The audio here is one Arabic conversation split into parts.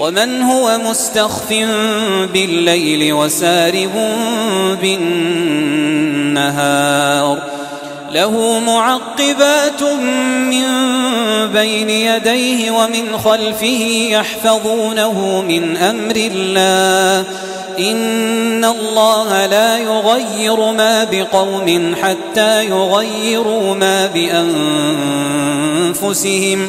ومن هو مستخف بالليل وسارب بالنهار له معقبات من بين يديه ومن خلفه يحفظونه من أمر الله إن الله لا يغير ما بقوم حتى يغيروا ما بأنفسهم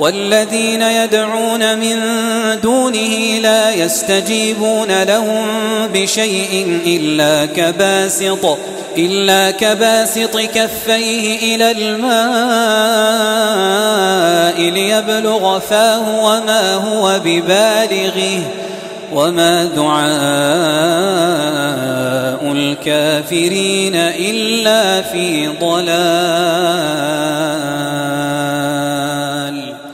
والذين يدعون من دونه لا يستجيبون لهم بشيء إلا كباسط إلا كباسط كفيه إلى الماء ليبلغ فاه وما هو ببالغه وما دعاء الكافرين إلا في ضلال.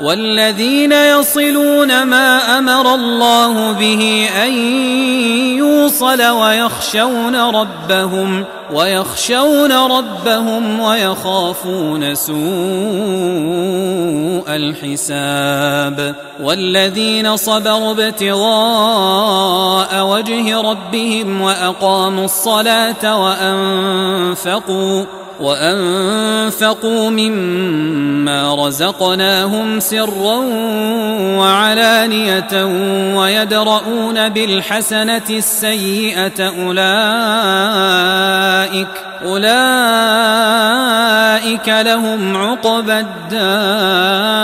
والذين يصلون ما أمر الله به أن يوصل ويخشون ربهم ويخشون ربهم ويخافون سوء الحساب. والذين صبروا ابتغاء وجه ربهم وأقاموا الصلاة وأنفقوا وأنفقوا مما رزقناهم سرا وعلانية ويدرؤون بالحسنة السيئة أولئك أولئك لهم عقبى الدار.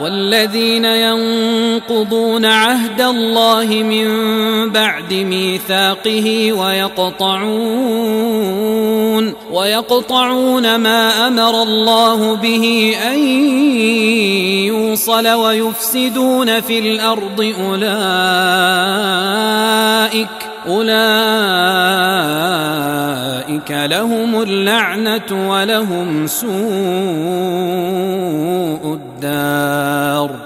والذين ينقضون عهد الله من بعد ميثاقه ويقطعون ويقطعون ما أمر الله به أن يوصل ويفسدون في الأرض أولئك أولئك لهم اللعنة ولهم سوء الدار.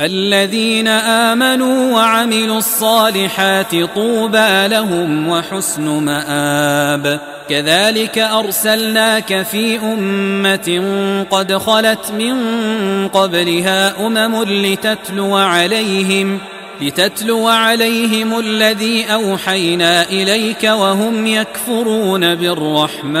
الذين آمنوا وعملوا الصالحات طوبى لهم وحسن مآب. كذلك أرسلناك في أمة قد خلت من قبلها أمم لتتلو عليهم لتتلو عليهم الذي أوحينا إليك وهم يكفرون بالرحمن.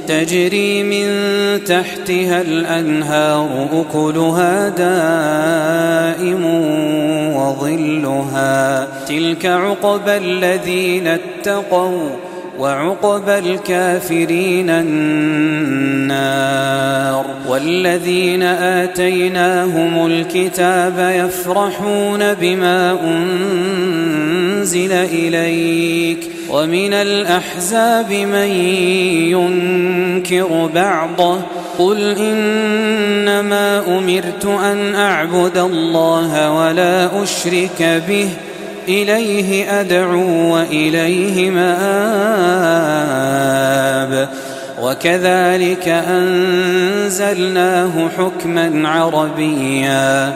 تجري من تحتها الأنهار أكلها دائم وظلها. تلك عقبى الذين اتقوا وعقبى الكافرين النار. والذين آتيناهم الكتاب يفرحون بما أنزل إليك. ومن الأحزاب من ينكر بعضه قل إنما أمرت أن أعبد الله ولا أشرك به إليه أدعو وإليه مآب وكذلك أنزلناه حكما عربيا